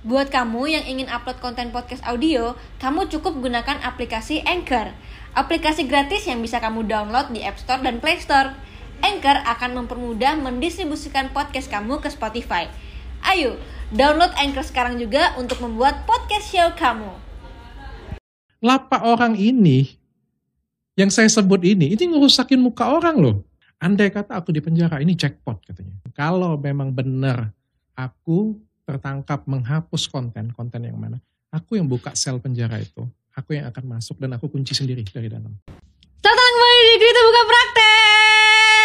Buat kamu yang ingin upload konten podcast audio, kamu cukup gunakan aplikasi Anchor. Aplikasi gratis yang bisa kamu download di App Store dan Play Store. Anchor akan mempermudah mendistribusikan podcast kamu ke Spotify. Ayo, download Anchor sekarang juga untuk membuat podcast show kamu. Lapak orang ini, yang saya sebut ini, ini ngerusakin muka orang loh. Andai kata aku di penjara, ini jackpot katanya. Kalau memang benar aku tertangkap menghapus konten, konten yang mana, aku yang buka sel penjara itu, aku yang akan masuk dan aku kunci sendiri dari dalam. Selamat kembali di Kita Buka Praktek.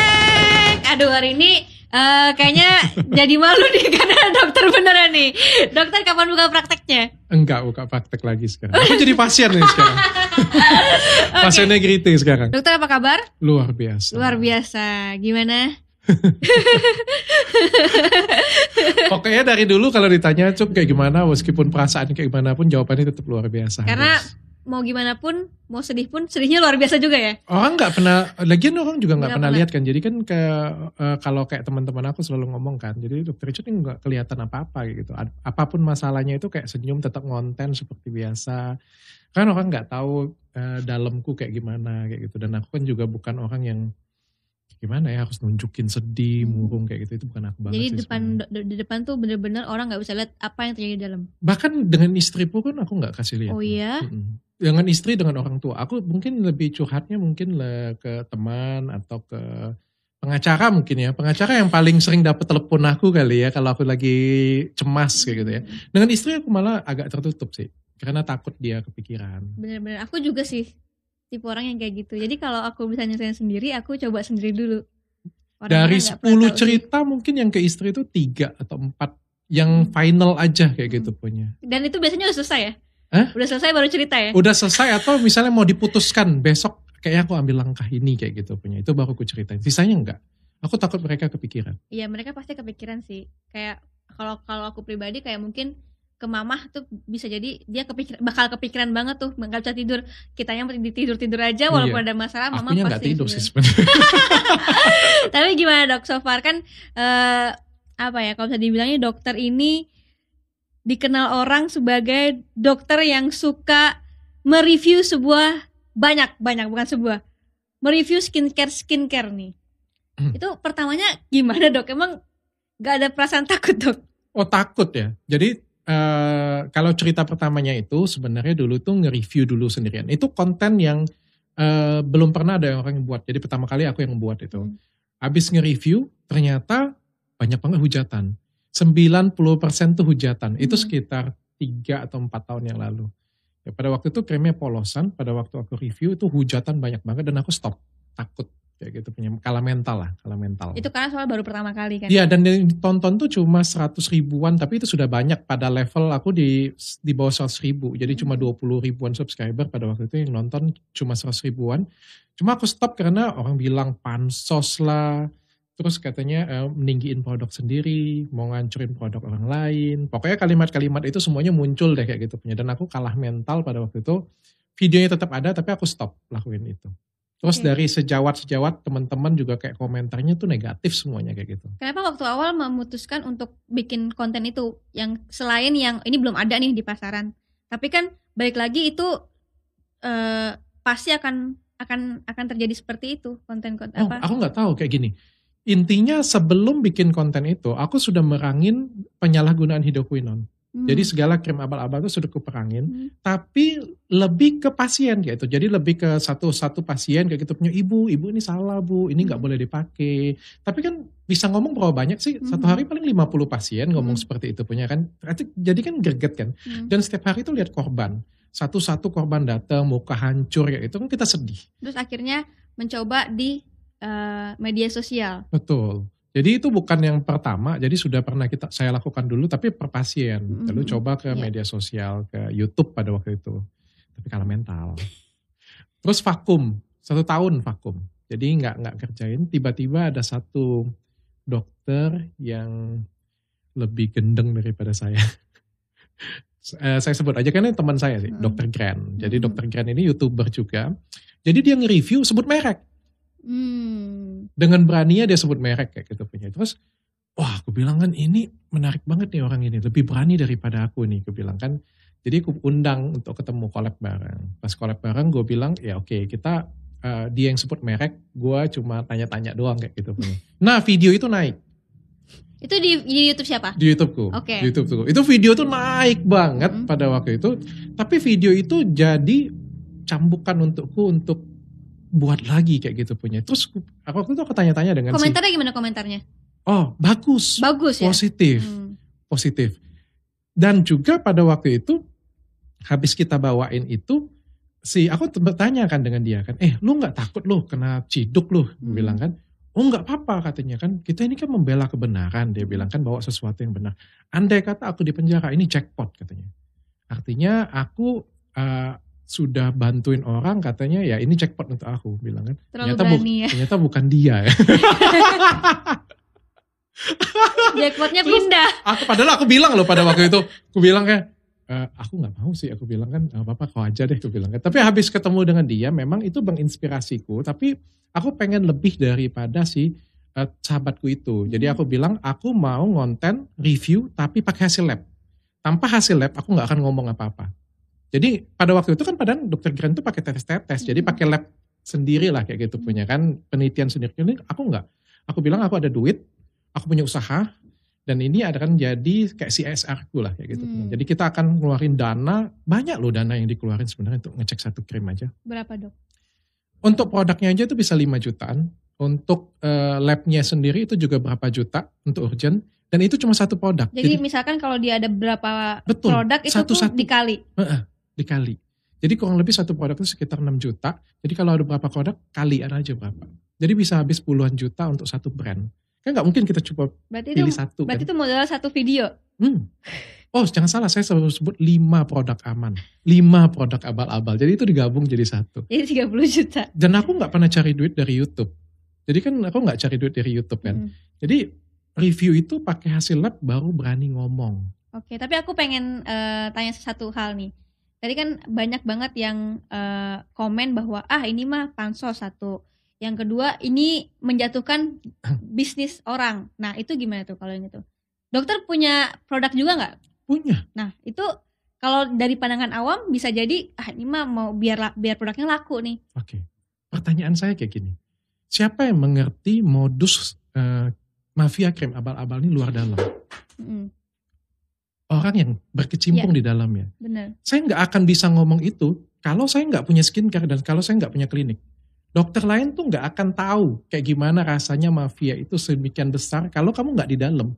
Aduh hari ini eh, kayaknya jadi malu nih karena dokter beneran nih. Dokter kapan buka prakteknya? Enggak buka praktek lagi sekarang. Aku jadi pasien nih sekarang. Pasiennya greeting sekarang. Dokter apa kabar? Luar biasa. Luar biasa. Gimana? Pokoknya dari dulu kalau ditanya Cuk kayak gimana, meskipun perasaan kayak gimana pun jawabannya tetap luar biasa. Karena Harus. mau gimana pun, mau sedih pun, sedihnya luar biasa juga ya. orang nggak pernah, lagian orang juga nggak pernah pernah. lihat kan. Jadi kan ke eh, kalau kayak teman-teman aku selalu ngomong kan, jadi dokter ini nggak kelihatan apa-apa gitu. Apa pun masalahnya itu kayak senyum tetap ngonten seperti biasa. Kan orang nggak tahu eh, dalamku kayak gimana kayak gitu. Dan aku kan juga bukan orang yang gimana ya harus nunjukin sedih, Hmm. murung kayak gitu itu bukan aku banget Jadi sih depan sebenarnya. di depan tuh bener-bener orang nggak bisa lihat apa yang terjadi di dalam. bahkan dengan istri pun aku nggak kasih lihat. Oh iya. Dengan istri dengan orang tua, aku mungkin lebih curhatnya mungkin le- ke teman atau ke pengacara mungkin ya. Pengacara yang paling sering dapat telepon aku kali ya kalau aku lagi cemas kayak gitu ya. Dengan istri aku malah agak tertutup sih, karena takut dia kepikiran. Bener-bener. Aku juga sih tipe orang yang kayak gitu. Jadi kalau aku bisa nyelesain sendiri, aku coba sendiri dulu. Orang Dari lain nggak pernah 10 tahu sih. cerita mungkin yang ke istri itu tiga atau empat yang final aja kayak gitu punya. Dan itu biasanya udah selesai ya? Hah? Udah selesai baru cerita ya? Udah selesai atau misalnya mau diputuskan besok kayaknya aku ambil langkah ini kayak gitu punya. Itu baru aku ceritain. Sisanya enggak. Aku takut mereka kepikiran. Iya mereka pasti kepikiran sih. Kayak kalau kalau aku pribadi kayak mungkin ke mamah tuh bisa jadi dia kepikir bakal kepikiran banget tuh nggak bisa tidur kitanya mau tidur tidur aja walaupun Iya. ada masalah mama Akunya pasti tidur sih sebenarnya. tapi gimana dok so far kan eh, apa ya kalau bisa dibilangnya dokter ini dikenal orang sebagai dokter yang suka mereview sebuah banyak banyak bukan sebuah mereview skincare skincare nih Hmm. itu pertamanya gimana dok emang nggak ada perasaan takut dok Oh takut ya. Jadi eh, kalau cerita pertamanya itu sebenarnya dulu tuh nge-review dulu sendirian. Itu konten yang eh, belum pernah ada orang yang buat. Jadi pertama kali aku yang membuat itu. Hmm. Habis nge-review ternyata banyak banget hujatan. 90% tuh hujatan. Itu Hmm. sekitar 3 atau 4 tahun yang lalu. Ya, pada waktu itu krimnya polosan, pada waktu aku review itu hujatan banyak banget dan aku stop. Takut kayak gitu punya kalah mental lah, kalah mental. itu karena soal baru pertama kali kan? Iya dan yang ditonton tuh cuma 100 ribuan tapi itu sudah banyak. Pada level aku di di bawah 100 ribu. Jadi cuma 20 ribuan subscriber pada waktu itu yang nonton cuma 100 ribuan. Cuma aku stop karena orang bilang pansos lah. Terus katanya eh, meninggiin produk sendiri mau ngancurin produk orang lain. Pokoknya kalimat-kalimat itu semuanya muncul deh kayak gitu punya. Dan aku kalah mental pada waktu itu. Videonya tetap ada tapi aku stop lakuin itu terus dari sejawat-sejawat teman-teman juga kayak komentarnya tuh negatif semuanya kayak gitu Kenapa waktu awal memutuskan untuk bikin konten itu yang selain yang ini belum ada nih di pasaran. Tapi kan balik lagi itu eh, pasti akan akan akan terjadi seperti itu konten-konten Oh, apa? aku nggak tahu kayak gini. Intinya sebelum bikin konten itu, aku sudah merangin penyalahgunaan hidroquinone. Hmm. Jadi segala krim abal-abal itu sudah kuperangin, Hmm. tapi lebih ke pasien kayak itu. Jadi lebih ke satu-satu pasien kayak gitu punya ibu, ibu ini salah bu, ini nggak Hmm. boleh dipakai. Tapi kan bisa ngomong berapa banyak sih? Satu Hmm. hari paling 50 pasien ngomong Hmm. seperti itu punya kan. Jadi kan greget kan. Hmm. Dan setiap hari itu lihat korban. Satu-satu korban datang, muka hancur kayak itu kan kita sedih. Terus akhirnya mencoba di eh, media sosial. Betul. Jadi itu bukan yang pertama, jadi sudah pernah kita saya lakukan dulu tapi per pasien. Mm, Lalu coba ke iya. media sosial, ke YouTube pada waktu itu. Tapi kalah mental. Terus vakum, satu tahun vakum. Jadi nggak nggak kerjain. Tiba-tiba ada satu dokter yang lebih gendeng daripada saya. Eh, saya sebut aja karena ini teman saya sih, Mm. dokter Grand. Jadi Mm. dokter Grand ini youtuber juga. Jadi dia nge-review sebut merek Hmm. dengan beraninya dia sebut merek kayak gitu punya. Terus wah aku bilang kan ini menarik banget nih orang ini, lebih berani daripada aku nih, aku bilang kan. Jadi aku undang untuk ketemu collab bareng. Pas collab bareng gue bilang ya oke kita uh, dia yang sebut merek, gue cuma tanya-tanya doang kayak gitu. nah video itu naik. Itu di, di YouTube siapa? Di YouTubeku. Oke. Di YouTubeku. Itu video tuh naik banget Hmm. pada waktu itu. Tapi video itu jadi cambukan untukku untuk buat lagi kayak gitu punya. Terus aku waktu itu aku tanya-tanya dengan si, Komentarnya gimana komentarnya? oh bagus, Bagus ya? positif, Hmm. positif. Dan juga pada waktu itu habis kita bawain itu si aku bertanya kan dengan dia kan, eh lu nggak takut lu kena ciduk lu, Hmm. bilang kan. Oh nggak apa-apa katanya kan, kita ini kan membela kebenaran, dia bilang kan bawa sesuatu yang benar. Andai kata aku di penjara, ini jackpot katanya. Artinya aku uh, sudah bantuin orang katanya ya ini jackpot untuk aku bilang kan. Terlalu Ternyata, bu- ya. ternyata bukan dia ya. Jackpotnya Terus- pindah. aku padahal aku bilang loh pada waktu itu, aku bilang kayak "Eh, aku nggak mau sih, aku bilang kan "Nggak apa-apa kau aja deh, aku bilang kan. Tapi habis ketemu dengan dia, memang itu menginspirasiku. Tapi aku pengen lebih daripada si eh, sahabatku itu. Jadi aku bilang aku mau ngonten review tapi pakai hasil lab. Tanpa hasil lab aku nggak akan ngomong apa-apa. Jadi pada waktu itu kan padahal dokter Grant tuh pakai tetes-tetes, jadi Hmm. pakai lab sendiri lah kayak gitu punya kan penelitian sendiri. Ini aku nggak. Aku bilang aku ada duit, aku punya usaha, dan ini akan jadi kayak CSR ku lah kayak gitu. Hmm. Jadi kita akan ngeluarin dana, banyak loh dana yang dikeluarin sebenarnya untuk ngecek satu krim aja. Berapa dok? Untuk produknya aja itu bisa 5 jutaan. Untuk eh, labnya sendiri itu juga berapa juta untuk urgent. Dan itu cuma satu produk. Jadi, misalkan kalau dia ada berapa Betul, produk itu tuh satu-satu. dikali. Dikali. Jadi kurang lebih satu produk itu sekitar 6 juta. Jadi kalau ada berapa produk, kalian aja berapa. Jadi bisa habis puluhan juta untuk satu brand. Kan nggak mungkin kita coba Berarti itu pilih satu berarti kan. itu modal satu video. Hmm. Oh jangan salah, saya selalu sebut 5 produk aman. 5 produk abal-abal. Jadi itu digabung jadi satu. Jadi 30 juta. Dan aku nggak pernah cari duit dari YouTube. Jadi kan aku nggak cari duit dari YouTube kan. Hmm. Jadi review itu pakai hasil lab baru berani ngomong. Oke, tapi aku pengen eh, tanya satu hal nih. Tadi kan banyak banget yang eh, komen bahwa ah ini mah pansos satu. Yang kedua ini menjatuhkan bisnis orang. Nah itu gimana tuh kalau yang itu? Dokter punya produk juga nggak? Punya. Nah itu kalau dari pandangan awam bisa jadi ah ini mah mau biar biar produknya laku nih. Oke. Pertanyaan saya kayak gini. Siapa yang mengerti modus eh, mafia krim abal-abal ini luar dalam? Mm, Orang yang berkecimpung di dalamnya. bener. Saya nggak akan bisa ngomong itu kalau saya nggak punya skincare dan kalau saya nggak punya klinik. Dokter lain tuh nggak akan tahu kayak gimana rasanya mafia itu sedemikian besar kalau kamu nggak di dalam.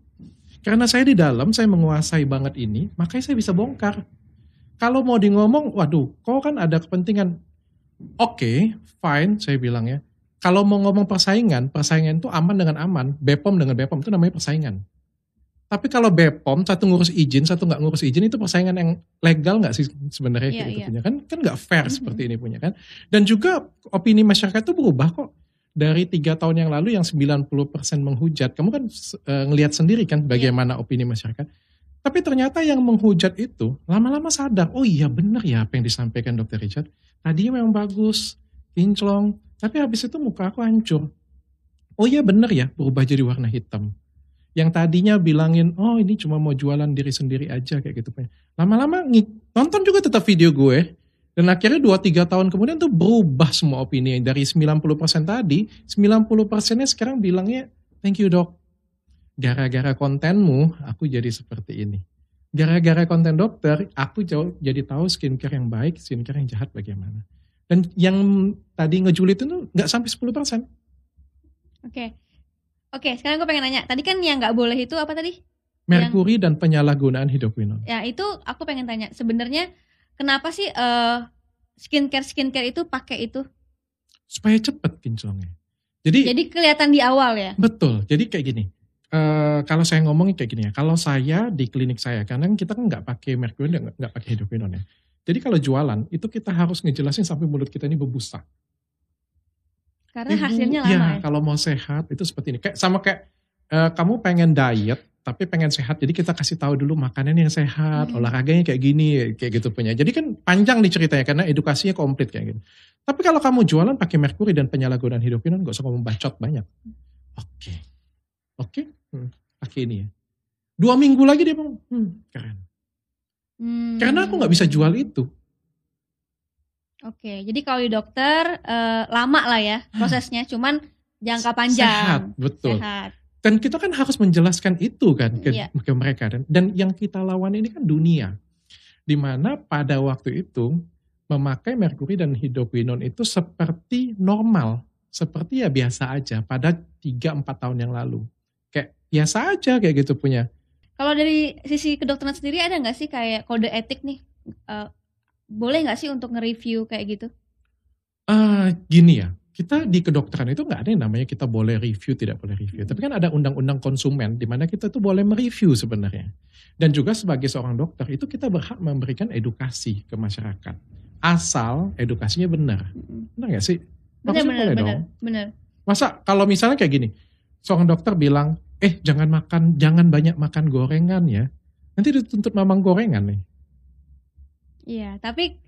Karena saya di dalam, saya menguasai banget ini, makanya saya bisa bongkar. Kalau mau di ngomong, waduh, kau kan ada kepentingan. Oke, fine, saya bilang ya. Kalau mau ngomong persaingan, persaingan itu aman dengan aman. Bepom dengan Bepom itu namanya persaingan. Tapi kalau Bepom satu ngurus izin, satu nggak ngurus izin itu persaingan yang legal nggak sih sebenarnya Iya, kayak gitu iya. punya kan? Kan nggak fair Mhm. seperti ini punya kan? Dan juga opini masyarakat itu berubah kok. Dari tiga tahun yang lalu yang 90% menghujat, kamu kan eh, ngelihat sendiri kan bagaimana opini masyarakat. Tapi ternyata yang menghujat itu lama-lama sadar, oh iya benar ya apa yang disampaikan Dr. Richard. Tadinya memang bagus, kinclong, tapi habis itu muka aku hancur. Oh iya benar ya, berubah jadi warna hitam. Yang tadinya bilangin, oh ini cuma mau jualan diri sendiri aja kayak gitu. Lama-lama nonton juga tetap video gue. Dan akhirnya 2-3 tahun kemudian tuh berubah semua opini. Dari 90% tadi, 90%nya sekarang bilangnya, thank you dok. Gara-gara kontenmu, aku jadi seperti ini. Gara-gara konten dokter, aku jauh jadi tahu skincare yang baik, skincare yang jahat bagaimana. Dan yang tadi ngejulit itu nggak sampai 10%. Oke. Oke, sekarang gue pengen nanya. Tadi kan yang nggak boleh itu apa tadi? Merkuri dan penyalahgunaan hidroquinone. Ya itu aku pengen tanya. Sebenarnya kenapa sih eh skincare skincare itu pakai itu? Supaya cepet kinclongnya. Jadi, Jadi kelihatan di awal ya. betul. Jadi kayak gini. eh, kalau saya ngomongin kayak gini ya. Kalau saya di klinik saya, karena kan kita kan nggak pakai merkuri dan nggak- pakai hidroquinone ya. Jadi kalau jualan, itu kita harus ngejelasin sampai mulut kita ini berbusa. Karena Ibu, hasilnya lama ya, ya. kalau mau sehat itu seperti ini. Kayak sama kayak eh, kamu pengen diet tapi pengen sehat. Jadi kita kasih tahu dulu makanan yang sehat, Hmm. olahraganya kayak gini, kayak gitu punya. Jadi kan panjang nih ceritanya karena edukasinya komplit kayak gitu. Tapi kalau kamu jualan pakai merkuri dan penyalahgunaan hidroquinone gak usah ngomong bacot banyak. Oke. Oke. Hmm. pakai ini ya. Dua minggu lagi dia bilang, hmm, keren. Hmm. Karena aku nggak bisa jual itu. Oke, jadi kalau di dokter eh, lama lah ya prosesnya, cuman jangka panjang. Sehat, betul. Sehat. Dan kita kan harus menjelaskan itu kan ke, Iya. ke mereka dan dan yang kita lawan ini kan dunia. Di mana pada waktu itu memakai merkuri dan hidroquinon itu seperti normal, seperti ya biasa aja pada 3-4 tahun yang lalu. Kayak biasa aja kayak gitu punya. Kalau dari sisi kedokteran sendiri ada nggak sih kayak kode etik nih? Eh, boleh nggak sih untuk nge-review kayak gitu? Ah, gini ya, kita di kedokteran itu nggak ada yang namanya kita boleh review, tidak boleh review. Tapi kan ada undang-undang konsumen di mana kita tuh boleh mereview sebenarnya. Dan juga sebagai seorang dokter itu kita berhak memberikan edukasi ke masyarakat. Asal edukasinya benar. Mm-mm. Benar nggak sih? Bener Harusnya bener boleh bener dong. bener. Masa kalau misalnya kayak gini, seorang dokter bilang, eh jangan makan, jangan banyak makan gorengan ya. Nanti dituntut mamang gorengan nih. Iya, tapi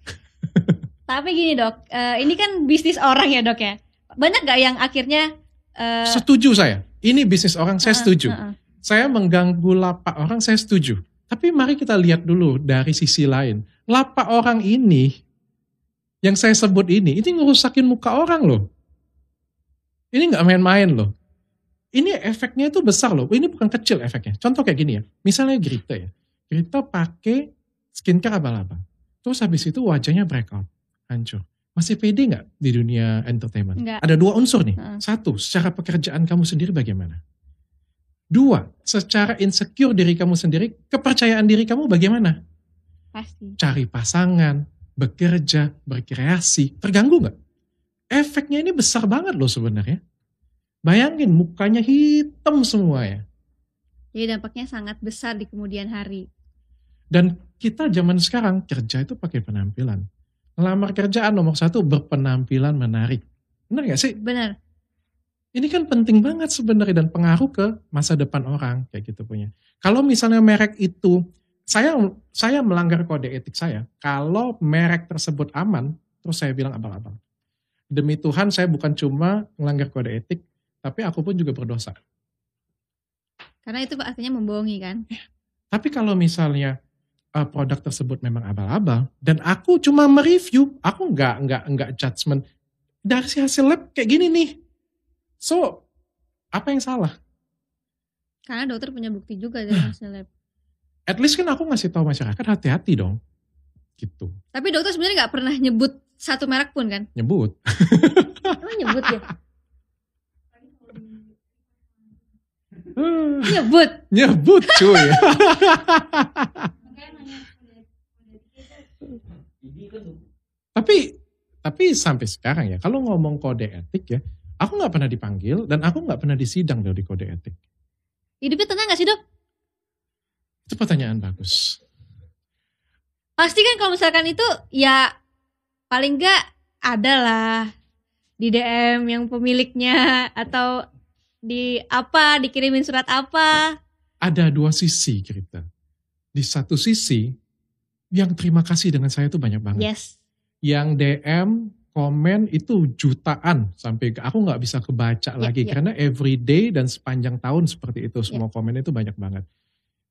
tapi gini dok, eh, ini kan bisnis orang ya dok ya. Banyak nggak yang akhirnya eh, Setuju saya. Ini bisnis orang, saya uh-uh, setuju. uh-uh. saya mengganggu lapak orang saya setuju. Tapi mari kita lihat dulu dari sisi lain. Lapak orang ini yang saya sebut ini, ini ngerusakin muka orang loh. Ini nggak main-main loh. Ini efeknya itu besar loh. Ini bukan kecil efeknya. Contoh kayak gini ya. Misalnya Grita ya. Grita pakai skincare abal-abal. Terus habis itu wajahnya breakout. Hancur. Masih pede nggak di dunia entertainment? Nggak. Ada dua unsur nih. Heeh. Satu, secara pekerjaan kamu sendiri bagaimana? Dua, secara insecure diri kamu sendiri, kepercayaan diri kamu bagaimana? Pasti. Cari pasangan, bekerja, berkreasi, terganggu nggak? Efeknya ini besar banget loh sebenarnya. Bayangin mukanya hitam semua ya. Jadi dampaknya sangat besar di kemudian hari. Dan kita zaman sekarang kerja itu pakai penampilan. Ngelamar kerjaan nomor satu berpenampilan menarik. Benar gak sih? Benar. Ini kan penting banget sebenarnya dan pengaruh ke masa depan orang kayak gitu punya. Kalau misalnya merek itu saya saya melanggar kode etik saya. Kalau merek tersebut aman, terus saya bilang abang-abang. Demi Tuhan saya bukan cuma melanggar kode etik, tapi aku pun juga berdosa. Karena itu artinya membohongi kan. Tapi kalau misalnya eh, produk tersebut memang abal-abal dan aku cuma mereview, aku nggak nggak nggak judgement dari hasil lab kayak gini nih. So apa yang salah? Karena dokter punya bukti juga dari hasil lab. At least kan aku ngasih tahu masyarakat hati-hati dong. Gitu. Tapi dokter sebenarnya nggak pernah nyebut satu merek pun kan? Nyebut. Emang nyebut ya? Nyebut. Nyebut cuy. tapi tapi sampai sekarang ya kalau ngomong kode etik ya, aku nggak pernah dipanggil dan aku nggak pernah disidang di kode etik. Hidupnya tenang gak sih dok? Itu pertanyaan bagus. Pasti kan kalau misalkan itu ya paling nggak ada lah di DM yang pemiliknya atau di apa dikirimin surat apa. Ada dua sisi kita. Di satu sisi yang terima kasih dengan saya itu banyak banget. Yes. Yang DM komen itu jutaan sampai ke- aku nggak bisa kebaca Ya, lagi ya. karena every day dan sepanjang tahun seperti itu semua komen itu banyak banget.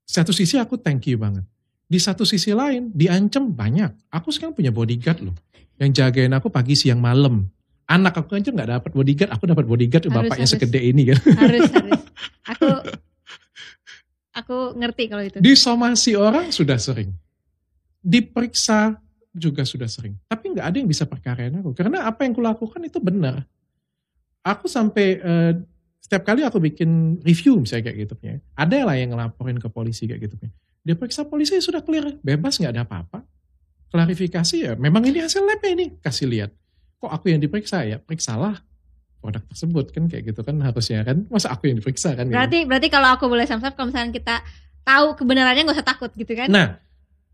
Satu sisi aku thank you banget. Di satu sisi lain diancam banyak. Aku sekarang punya bodyguard loh yang jagain aku pagi siang malam. Anak aku aja nggak dapat bodyguard, aku dapat bodyguard Harus, bapaknya harus. segede ini kan. Harus harus. Aku aku ngerti kalau itu. Disomasi orang sudah sering. Diperiksa juga sudah sering. Tapi nggak ada yang bisa perkarain aku. Karena apa yang kulakukan itu benar. Aku sampai eh, setiap kali aku bikin review misalnya kayak gitu ya. Ada lah yang ngelaporin ke polisi kayak gitu ya. Dia periksa polisi sudah clear. Bebas nggak ada apa-apa. Klarifikasi ya memang ini hasil labnya ini. Kasih lihat. Kok aku yang diperiksa ya? Periksalah produk tersebut kan kayak gitu kan harusnya kan. Masa aku yang diperiksa kan? gitu. Berarti berarti kalau aku boleh samsat kalau misalnya kita tahu kebenarannya nggak usah takut gitu kan? Nah,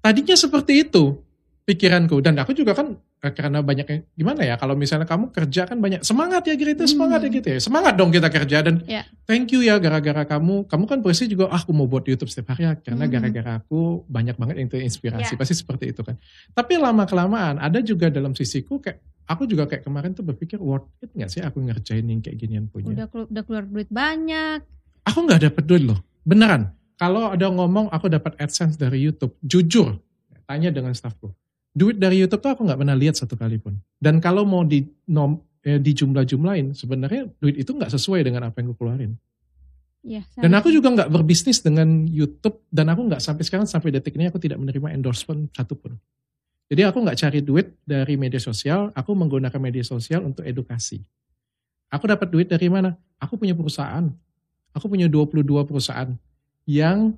tadinya seperti itu pikiranku dan aku juga kan eh, karena banyak gimana ya kalau misalnya kamu kerja kan banyak semangat ya gitu semangat ya Hmm. gitu ya semangat dong kita kerja dan Ya. thank you ya gara-gara kamu kamu kan pasti juga ah, aku mau buat YouTube setiap hari ya karena Hmm. gara-gara aku banyak banget yang terinspirasi Ya. pasti seperti itu kan tapi lama kelamaan ada juga dalam sisiku kayak aku juga kayak kemarin tuh berpikir worth it nggak sih aku ngerjain yang kayak ginian punya Udah kelu- udah keluar duit banyak. aku nggak dapet duit loh Beneran. Kalau ada ngomong aku dapat AdSense dari YouTube, jujur, tanya dengan staffku. Duit dari YouTube tuh aku nggak pernah lihat satu kali pun. Dan kalau mau di nom, eh, di jumlah-jumlahin, sebenarnya duit itu nggak sesuai dengan apa yang gue keluarin. Iya, Dan aku juga nggak berbisnis dengan YouTube dan aku nggak sampai sekarang sampai detik ini aku tidak menerima endorsement satupun. Jadi aku nggak cari duit dari media sosial, aku menggunakan media sosial untuk edukasi. Aku dapat duit dari mana? Aku punya perusahaan. Aku punya 22 perusahaan yang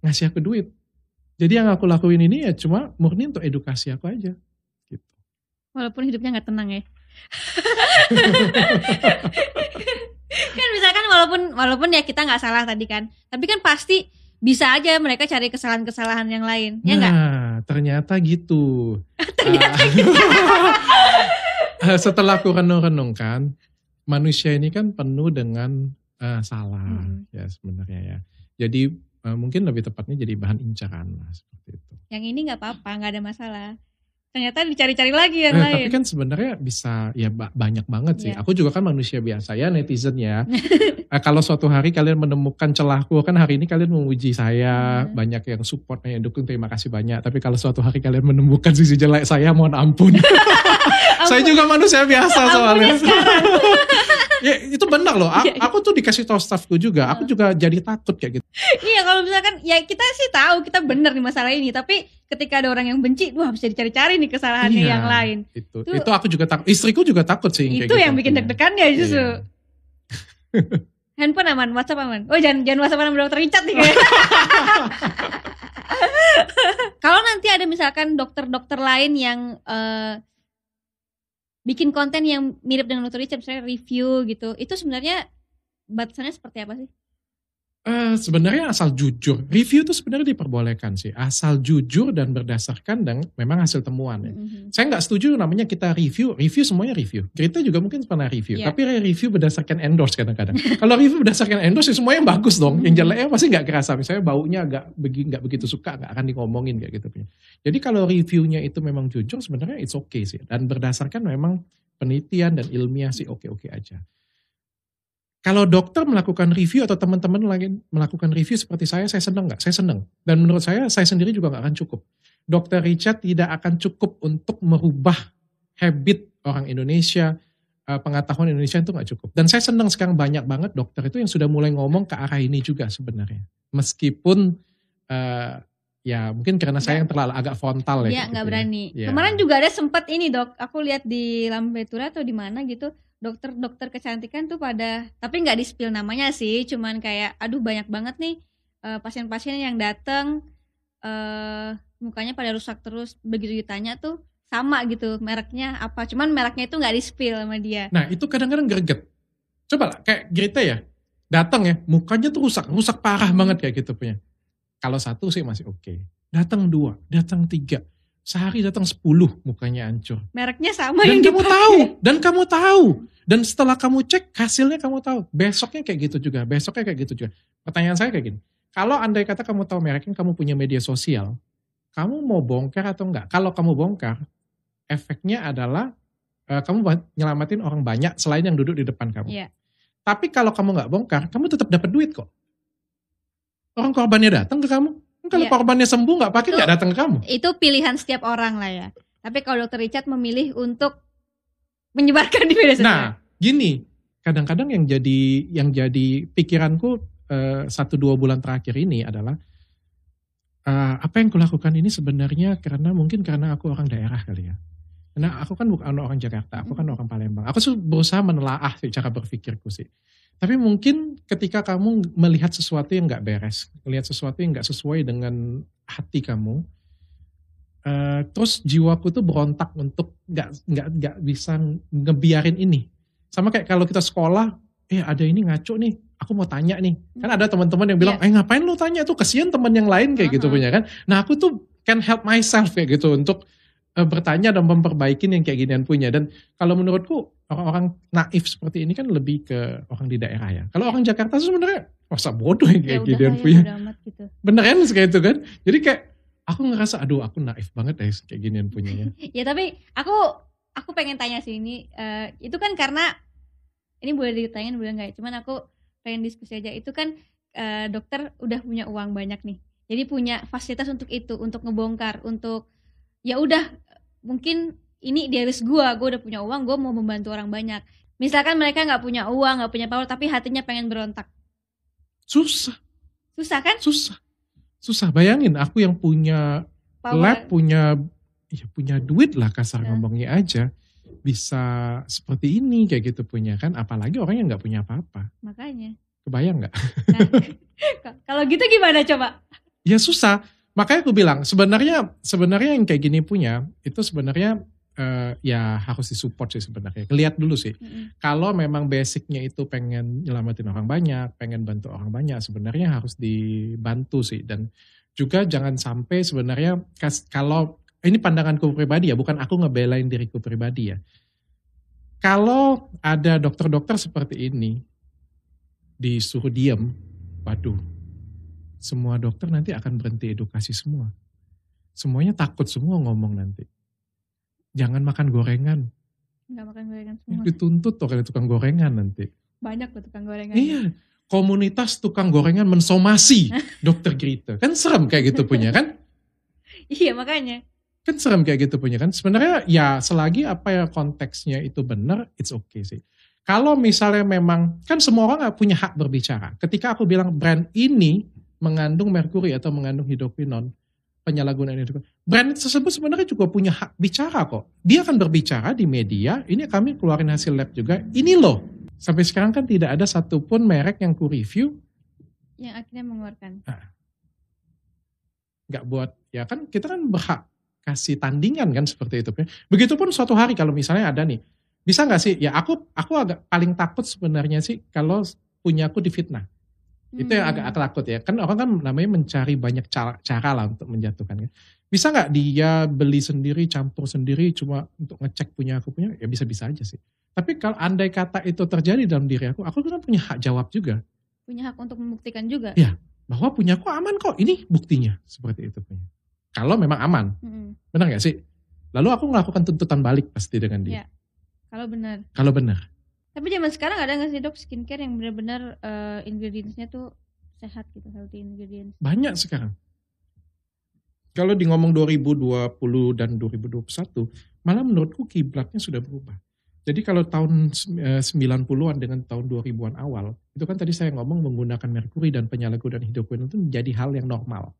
ngasih aku duit. Jadi yang aku lakuin ini ya cuma murni untuk edukasi aku aja. Gitu. Walaupun hidupnya nggak tenang ya. kan misalkan walaupun walaupun ya kita nggak salah tadi kan, tapi kan pasti bisa aja mereka cari kesalahan-kesalahan yang lain, ya? Nah, ternyata gitu. Ternyata Ah, Setelah aku renung-renungkan, manusia ini kan penuh dengan eh, salah Mm. ya sebenarnya ya. Jadi eh, mungkin lebih tepatnya jadi bahan incaran lah seperti itu. Yang ini nggak apa-apa, nggak ada masalah. Ternyata dicari-cari lagi yang Eh, lain. tapi kan sebenarnya bisa ya ba- banyak banget sih. Iya. Aku juga kan manusia biasa ya netizen ya. Eh, kalau suatu hari kalian menemukan celahku kan hari ini kalian memuji saya Hmm. banyak yang support yang dukung terima kasih banyak. Tapi kalau suatu hari kalian menemukan sisi jelek saya mohon ampun. saya juga manusia biasa soalnya. ya itu benar loh. A- Iya, iya. Aku tuh dikasih tahu staffku juga. Aku juga jadi takut kayak gitu. iya kalau misalkan ya kita sih tahu kita benar di masalah ini, tapi ketika ada orang yang benci, wah bisa dicari-cari nih kesalahannya Iya, yang lain. Itu, Itu- itu aku juga takut. Istriku juga takut sih. kayak Itu gitu. yang bikin Iya. deg-degan ya justru. Iya. Handphone aman, WhatsApp aman. Oh jangan jangan WhatsApp sama dokter Richard nih kayaknya. Kalau nanti ada misalkan dokter-dokter lain yang eh, bikin konten yang mirip dengan dokter Richard, misalnya review gitu, itu sebenarnya batasannya seperti apa sih? Eh, sebenarnya asal jujur. Review itu sebenarnya diperbolehkan sih. Asal jujur dan berdasarkan dan memang hasil temuan ya. Mhm. Saya nggak setuju namanya kita review. Review semuanya review. Kita juga mungkin pernah review. Iya. Tapi review berdasarkan endorse kadang-kadang. Kalau review berdasarkan endorse ya semuanya bagus dong. Yang Mhm. jeleknya pasti nggak kerasa. Misalnya baunya agak begi, nggak begitu suka, nggak akan ngomongin kayak gitu. Jadi kalau reviewnya itu memang jujur sebenarnya it's okay sih. Dan berdasarkan memang penelitian dan ilmiah sih oke-oke aja. Kalau dokter melakukan review atau teman-teman lagi melakukan review seperti saya, saya senang nggak? Saya senang. Dan menurut saya, saya sendiri juga nggak akan cukup. Dokter Richard tidak akan cukup untuk merubah habit orang Indonesia, eh, pengetahuan Indonesia itu nggak cukup. Dan saya senang sekarang banyak banget dokter itu yang sudah mulai ngomong ke arah ini juga sebenarnya. Meskipun eh, ya mungkin karena saya yang terlalu agak frontal ya. Iya gitu nggak ya. berani. Iya. Kemarin juga ada sempat ini dok, aku lihat di Lambe Tura atau di mana gitu, dokter-dokter kecantikan tuh pada, tapi nggak di spill namanya sih, cuman kayak, aduh banyak banget nih eh, pasien-pasien yang datang eh mukanya pada rusak terus, begitu ditanya tuh sama gitu mereknya apa, cuman mereknya itu nggak di spill sama dia. Nah itu kadang-kadang greget. Coba lah kayak Grita ya, datang ya, mukanya tuh rusak, rusak parah banget kayak gitu punya. Kalau satu sih masih oke. Datang dua, datang tiga, sehari datang sepuluh mukanya hancur. Mereknya sama Dan yang kamu dipakai. tahu, dan kamu tahu. Dan setelah kamu cek hasilnya kamu tahu. Besoknya kayak gitu juga, besoknya kayak gitu juga. Pertanyaan saya kayak gini, kalau andai kata kamu tahu mereknya, kamu punya media sosial, kamu mau bongkar atau enggak? Kalau kamu bongkar, efeknya adalah eh, kamu nyelamatin orang banyak selain yang duduk di depan kamu. Iya. Tapi kalau kamu nggak bongkar, kamu tetap dapat duit kok. Orang korbannya datang ke kamu. Kalau Iya. korbannya sembuh nggak pakai nggak datang ke kamu. Itu pilihan setiap orang lah ya. Tapi kalau dokter Richard memilih untuk menyebarkan di media sosial. Nah, gini, kadang-kadang yang jadi yang jadi pikiranku eh, satu dua bulan terakhir ini adalah eh, apa yang kulakukan ini sebenarnya karena mungkin karena aku orang daerah kali ya. Karena aku kan bukan orang Jakarta, aku kan orang Palembang. Aku berusaha menelaah sih cara berpikirku sih. Tapi mungkin ketika kamu melihat sesuatu yang nggak beres, melihat sesuatu yang nggak sesuai dengan hati kamu, eh, terus jiwaku tuh berontak untuk nggak nggak nggak bisa ngebiarin ini. Sama kayak kalau kita sekolah, eh ada ini ngaco nih, aku mau tanya nih. Kan ada teman-teman yang bilang, eh ngapain lu tanya tuh, kasihan teman yang lain kayak gitu Uh-huh. punya kan. Nah aku tuh can help myself kayak gitu untuk bertanya dan memperbaikin yang kayak ginian punya. Dan kalau menurutku orang-orang naif seperti ini kan lebih ke orang di daerah ya. Kalau orang Jakarta sebenarnya masa bodoh yang ya kayak udah ginian ya, punya. gitu. Bener kan kayak itu kan. Jadi kayak aku ngerasa aduh aku naif banget deh kayak ginian punya ya. Ya tapi aku aku pengen tanya sih ini eh, itu kan karena ini boleh ditanyain boleh nggak? ya? Cuman aku pengen diskusi aja. Itu kan eh, dokter udah punya uang banyak nih. Jadi punya fasilitas untuk itu, untuk ngebongkar, untuk ya udah mungkin ini risk gua, gua udah punya uang, gua mau membantu orang banyak. Misalkan mereka nggak punya uang, nggak punya power, tapi hatinya pengen berontak. Susah, Susah kan? susah. Susah. Bayangin aku yang punya Power. lab, punya ya punya duit lah kasar Nah. ngomongnya aja. Bisa seperti ini kayak gitu punya kan. Apalagi orang yang nggak punya apa-apa. Makanya. Kebayang nggak? Nah, kalau gitu gimana coba? Ya susah. Makanya aku bilang sebenarnya sebenarnya yang kayak gini punya itu sebenarnya eh, ya harus disupport sih sebenarnya. Lihat dulu sih. Mm-mm. Kalau memang basicnya itu pengen nyelamatin orang banyak, pengen bantu orang banyak, sebenarnya harus dibantu sih. Dan juga jangan sampai sebenarnya kalau ini pandanganku pribadi ya, bukan aku ngebelain diriku pribadi ya. Kalau ada dokter-dokter seperti ini disuruh diem, waduh, semua dokter nanti akan berhenti edukasi semua. Semuanya takut semua ngomong nanti. Jangan makan gorengan, Nggak makan gorengan semua. dituntut tuh oleh tukang gorengan nanti. Banyak loh tukang gorengan. Iya, komunitas tukang gorengan mensomasi dokter Grita. Kan serem kayak gitu punya kan? Iya makanya. Kan serem kayak gitu punya kan? Sebenarnya ya selagi apa ya konteksnya itu benar, it's okay sih. Kalau misalnya memang, kan semua orang punya hak berbicara. Ketika aku bilang brand ini mengandung merkuri atau mengandung hidroquinon, penyalahgunaan hidroquinon. Brand tersebut sebenarnya juga punya hak bicara kok. Dia akan berbicara di media, ini kami keluarin hasil lab juga, ini loh. Sampai sekarang kan tidak ada satupun merek yang ku review Yang akhirnya mengeluarkan. nggak buat ya kan kita kan berhak kasih tandingan kan seperti itu. Begitupun suatu hari kalau misalnya ada nih, bisa nggak sih? Ya aku aku agak paling takut sebenarnya sih kalau punya aku difitnah. Itu yang Hmm. agak, agak takut ya. Kan orang kan namanya mencari banyak cara, cara lah untuk menjatuhkan. kan. Bisa nggak dia beli sendiri, campur sendiri cuma untuk ngecek punya aku punya? Ya bisa-bisa aja sih. Tapi kalau andai kata itu terjadi dalam diri aku, aku kan punya hak jawab juga. Punya hak untuk membuktikan juga. Iya. Bahwa punya aku aman kok, ini buktinya. Seperti itu punya. Kalau memang aman. Mm-mm. Benar gak sih? Lalu aku melakukan tuntutan balik pasti dengan dia. Iya. Kalau benar. Kalau benar. Tapi zaman sekarang ada nggak sih dok skincare yang benar-benar eh, ingredientsnya tuh sehat gitu, healthy ingredients. Banyak sekarang. Kalau di ngomong 2020 dan 2021, malah menurutku kiblatnya sudah berubah. Jadi kalau tahun eh, 90-an dengan tahun 2000-an awal, itu kan tadi saya ngomong menggunakan merkuri dan penyalahgunaan hidroquinone itu menjadi hal yang normal.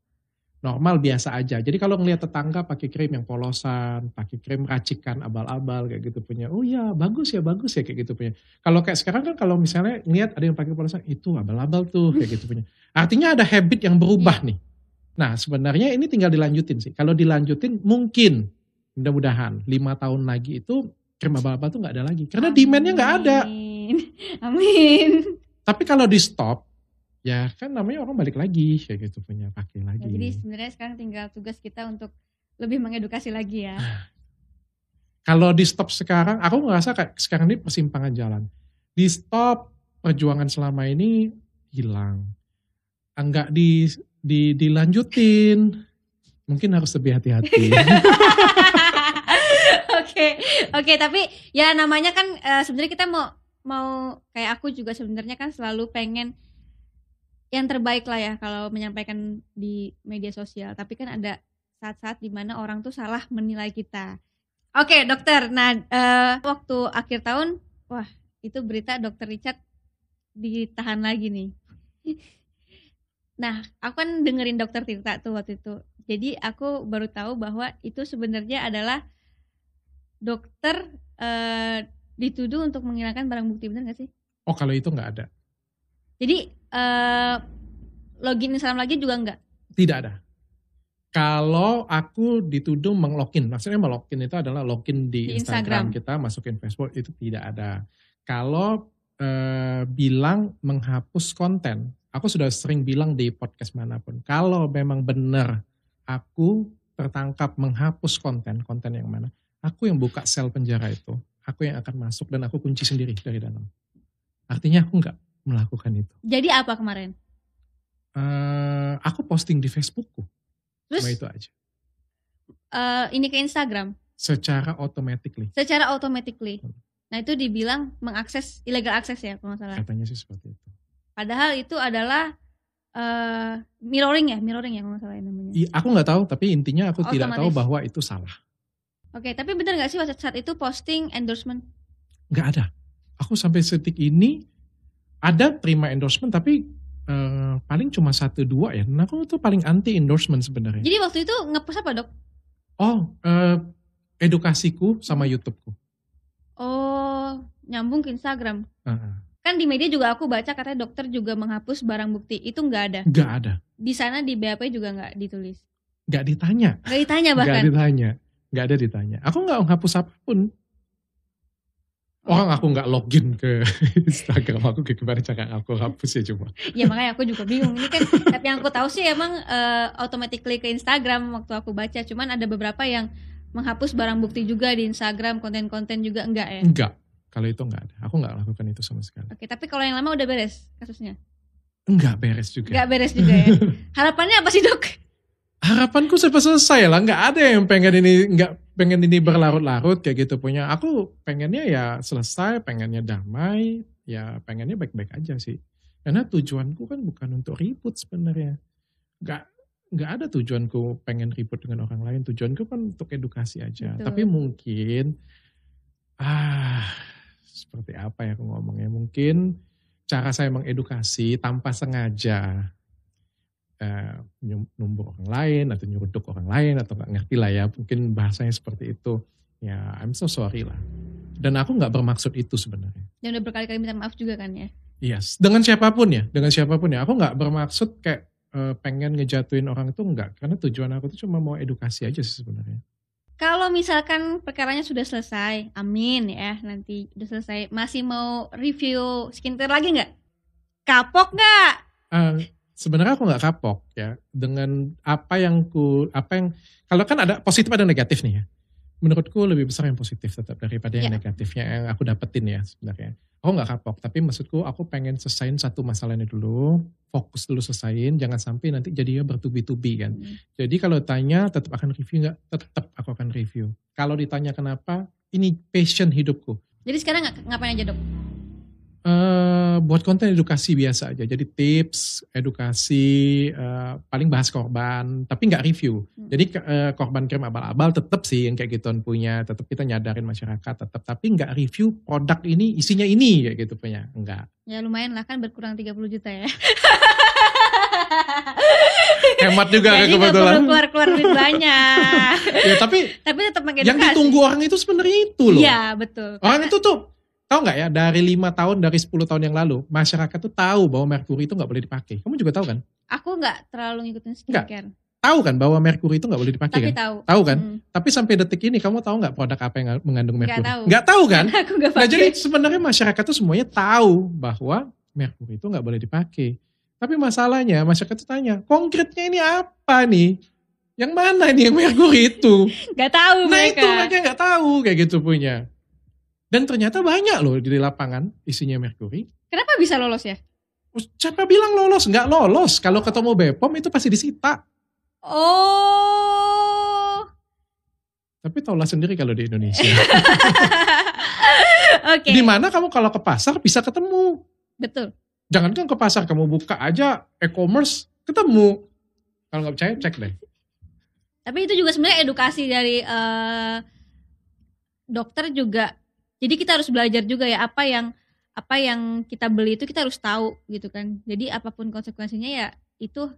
Normal biasa aja. Jadi kalau ngelihat tetangga pakai krim yang polosan, pakai krim racikan abal-abal kayak gitu punya, oh ya bagus ya bagus ya kayak gitu punya. Kalau kayak sekarang kan kalau misalnya ngelihat ada yang pakai polosan, itu abal-abal tuh kayak gitu punya. Artinya ada habit yang berubah nih. Nah sebenarnya ini tinggal dilanjutin sih. Kalau dilanjutin mungkin mudah-mudahan lima tahun lagi itu krim abal-abal tuh nggak ada lagi. Karena demandnya nggak ada. Amin. Amin. Tapi kalau di stop, ya kan namanya orang balik lagi kayak gitu punya pakai lagi. Ya, jadi sebenarnya sekarang tinggal tugas kita untuk lebih mengedukasi lagi ya. Kalau di stop sekarang, aku ngerasa kayak sekarang ini persimpangan jalan. Di stop perjuangan selama ini hilang. Enggak di, di dilanjutin. Mungkin harus lebih hati-hati. Oke, oke, tapi ya namanya kan eh, sebenarnya kita mau mau kayak aku juga sebenarnya kan selalu pengen yang terbaik lah ya kalau menyampaikan di media sosial. Tapi kan ada saat-saat di mana orang tuh salah menilai kita. Oke, dokter. Nah, eh, waktu akhir tahun, wah itu berita dokter Richard ditahan lagi nih. Nah, aku kan dengerin dokter Tirta tuh waktu itu. Jadi aku baru tahu bahwa itu sebenarnya adalah dokter eh, dituduh untuk menghilangkan barang bukti benar gak sih? oh kalau itu nggak ada. Jadi eh, login Instagram lagi juga enggak? Tidak ada. Kalau aku dituduh menglogin, maksudnya melogin itu adalah login di, Di Instagram. Instagram. kita, masukin Facebook itu tidak ada. Kalau eh, bilang menghapus konten, aku sudah sering bilang di podcast mana pun, kalau memang benar aku tertangkap menghapus konten, konten yang mana, aku yang buka sel penjara itu, aku yang akan masuk dan aku kunci sendiri dari dalam. Artinya aku nggak melakukan itu. Jadi apa kemarin? Eh, aku posting di Facebookku, Terus cuma itu aja. eh, ini ke Instagram secara automatically secara automatically. Hmm. Nah itu dibilang mengakses illegal access ya kalau nggak salah. katanya sih seperti itu. Padahal itu adalah eh mirroring ya, mirroring ya kalau nggak salah ya namanya. I- aku nggak tahu, tapi intinya aku tidak tahu Otomatis. bahwa itu salah. Oke, tapi benar nggak sih saat saat itu posting endorsement? Nggak ada. Aku sampai setik ini ada terima endorsement, tapi eh, paling cuma satu dua ya. Dan aku tuh paling anti endorsement sebenarnya. Jadi waktu itu ngepost apa dok? Oh, eh, edukasiku sama YouTubeku. Oh, nyambung ke Instagram. Heeh. Kan di media juga aku baca katanya dokter juga menghapus barang bukti. Itu nggak ada. Nggak ada. Di sana di BAP juga nggak ditulis. Nggak ditanya. Nggak ditanya Nggak bahkan. ditanya. Nggak ada ditanya. Aku nggak menghapus apa pun. Orang aku nggak login ke Instagram aku kayak gimana cara aku hapus ya cuma. Ya makanya aku juga bingung. Ini kan tapi yang aku tahu sih emang eh, automatically ke Instagram waktu aku baca. Cuman ada beberapa yang menghapus barang bukti juga di Instagram, konten-konten juga enggak ya. Enggak. Kalau itu nggak ada. Aku nggak lakukan itu sama sekali. Oke, tapi kalau yang lama udah beres kasusnya. Enggak beres juga. Enggak beres juga ya. Harapannya apa sih, Dok? Harapanku cepat selesai lah. Nggak ada yang pengen ini nggak pengen ini berlarut-larut kayak gitu punya. Aku pengennya ya selesai, pengennya damai, ya pengennya baik-baik aja sih. Karena tujuanku kan bukan untuk ribut sebenarnya. Nggak nggak ada tujuanku pengen ribut dengan orang lain. Tujuanku kan untuk edukasi aja. Betul. Tapi mungkin ah seperti apa ya aku ngomongnya? Mungkin cara saya mengedukasi tanpa sengaja eh, numbuk orang lain atau nyeruduk orang lain atau nggak ngerti lah ya mungkin bahasanya seperti itu. Ya I'm so sorry lah. Dan aku nggak bermaksud itu sebenarnya. Yang udah berkali-kali minta maaf juga kan ya. yes. Dengan siapa pun ya dengan siapa pun ya. Aku nggak bermaksud kayak eh, pengen ngejatuhin orang itu enggak karena tujuan aku tuh cuma mau edukasi aja sih sebenarnya. Kalau misalkan perkaranya sudah selesai, amin ya nanti udah selesai, masih mau review skincare lagi nggak? Kapok nggak? Eh, sebenarnya aku nggak kapok ya. Dengan apa yang ku apa yang kalau kan ada positif ada negatif nih ya. Menurutku lebih besar yang positif tetap daripada yang Ya. negatifnya yang aku dapetin ya sebenarnya. Aku nggak kapok tapi maksudku aku pengen selesaiin satu masalahnya dulu fokus dulu selesaiin jangan sampai nanti jadinya bertubi-tubi kan. Hmm. jadi kalau tanya tetap akan review nggak? Tetap aku akan review. Kalau ditanya kenapa ini passion hidupku. Jadi sekarang nggak- ngapain aja dok? Eh buat konten edukasi biasa aja. Jadi tips, edukasi, eh, paling bahas korban, tapi nggak review. Hmm. Jadi eh, korban krim abal-abal tetap sih yang kayak gituan punya, tetap kita nyadarin masyarakat, tetap. Tapi nggak review produk ini isinya ini kayak gitu punya, enggak. Ya lumayan lah kan berkurang 30 juta ya. Hemat juga Jadi kebetulan. perlu keluar-keluar duit banyak. ya tapi Tapi tetap pakai yang ditunggu orang itu sebenarnya itu loh. Iya betul. Orang itu tuh tahu nggak ya dari lima tahun dari 10 tahun yang lalu masyarakat tuh tahu bahwa merkuri itu nggak boleh dipakai. Kamu juga tahu kan? Aku nggak terlalu ngikutin skincare. Tahu kan bahwa merkuri itu nggak boleh dipakai Tapi kan? tahu. Tahu kan? Hmm. Tapi sampai detik ini kamu tahu nggak produk apa yang mengandung Nggak merkuri? tahu. Nggak tahu kan? Aku nggak Nah pakai. jadi sebenarnya masyarakat tuh semuanya tahu bahwa merkuri itu nggak boleh dipakai. Tapi masalahnya masyarakat tuh tanya, konkretnya ini apa nih? Yang mana nih yang merkuri itu? Nggak tahu Nah mereka. itu mereka nggak tahu kayak gitu punya. Dan ternyata banyak loh di lapangan isinya merkuri. Kenapa bisa lolos ya? Siapa bilang lolos? Nggak lolos. Kalau ketemu Bepom itu pasti disita. Oh. Tapi taulah sendiri kalau di Indonesia. Oke. Di mana kamu kalau ke pasar bisa ketemu. Betul. Jangankan ke pasar, kamu buka aja e-commerce, ketemu. Kalau nggak percaya, cek deh. Tapi itu juga sebenarnya edukasi dari eh, dokter juga. Jadi kita harus belajar juga ya apa yang apa yang kita beli itu kita harus tahu gitu kan. Jadi apa pun konsekuensinya ya itu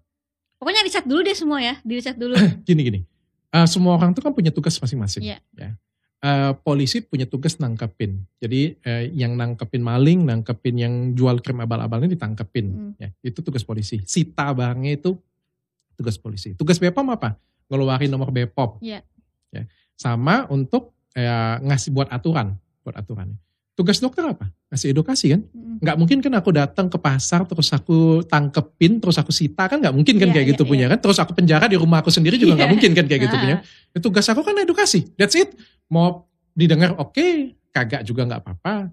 pokoknya riset dulu deh semua ya, di riset dulu. Gini-gini, eh, semua orang tuh kan punya tugas masing-masing. Iya. Ya. Eh, polisi punya tugas nangkepin. Jadi eh, yang nangkepin maling, nangkepin yang jual krim abal-abalnya ditangkepin. Hmm. Ya, itu tugas polisi. Sita barangnya itu tugas polisi. Tugas Bepom apa? Ngeluarin nomor Bepom. Iya. Ya. Sama untuk eh, ngasih buat aturan, buat aturannya. Tugas dokter apa? Ngasih edukasi kan? Nggak mungkin kan aku datang ke pasar terus aku tangkepin terus aku sita kan nggak mungkin kan Iya, kayak iya, gitu punya iya. kan? Terus aku penjara di rumah aku sendiri juga nggak Iya. mungkin kan kayak gitu Ah. punya. Ya, tugas aku kan edukasi. That's it. Mau didengar oke, kagak juga nggak apa-apa.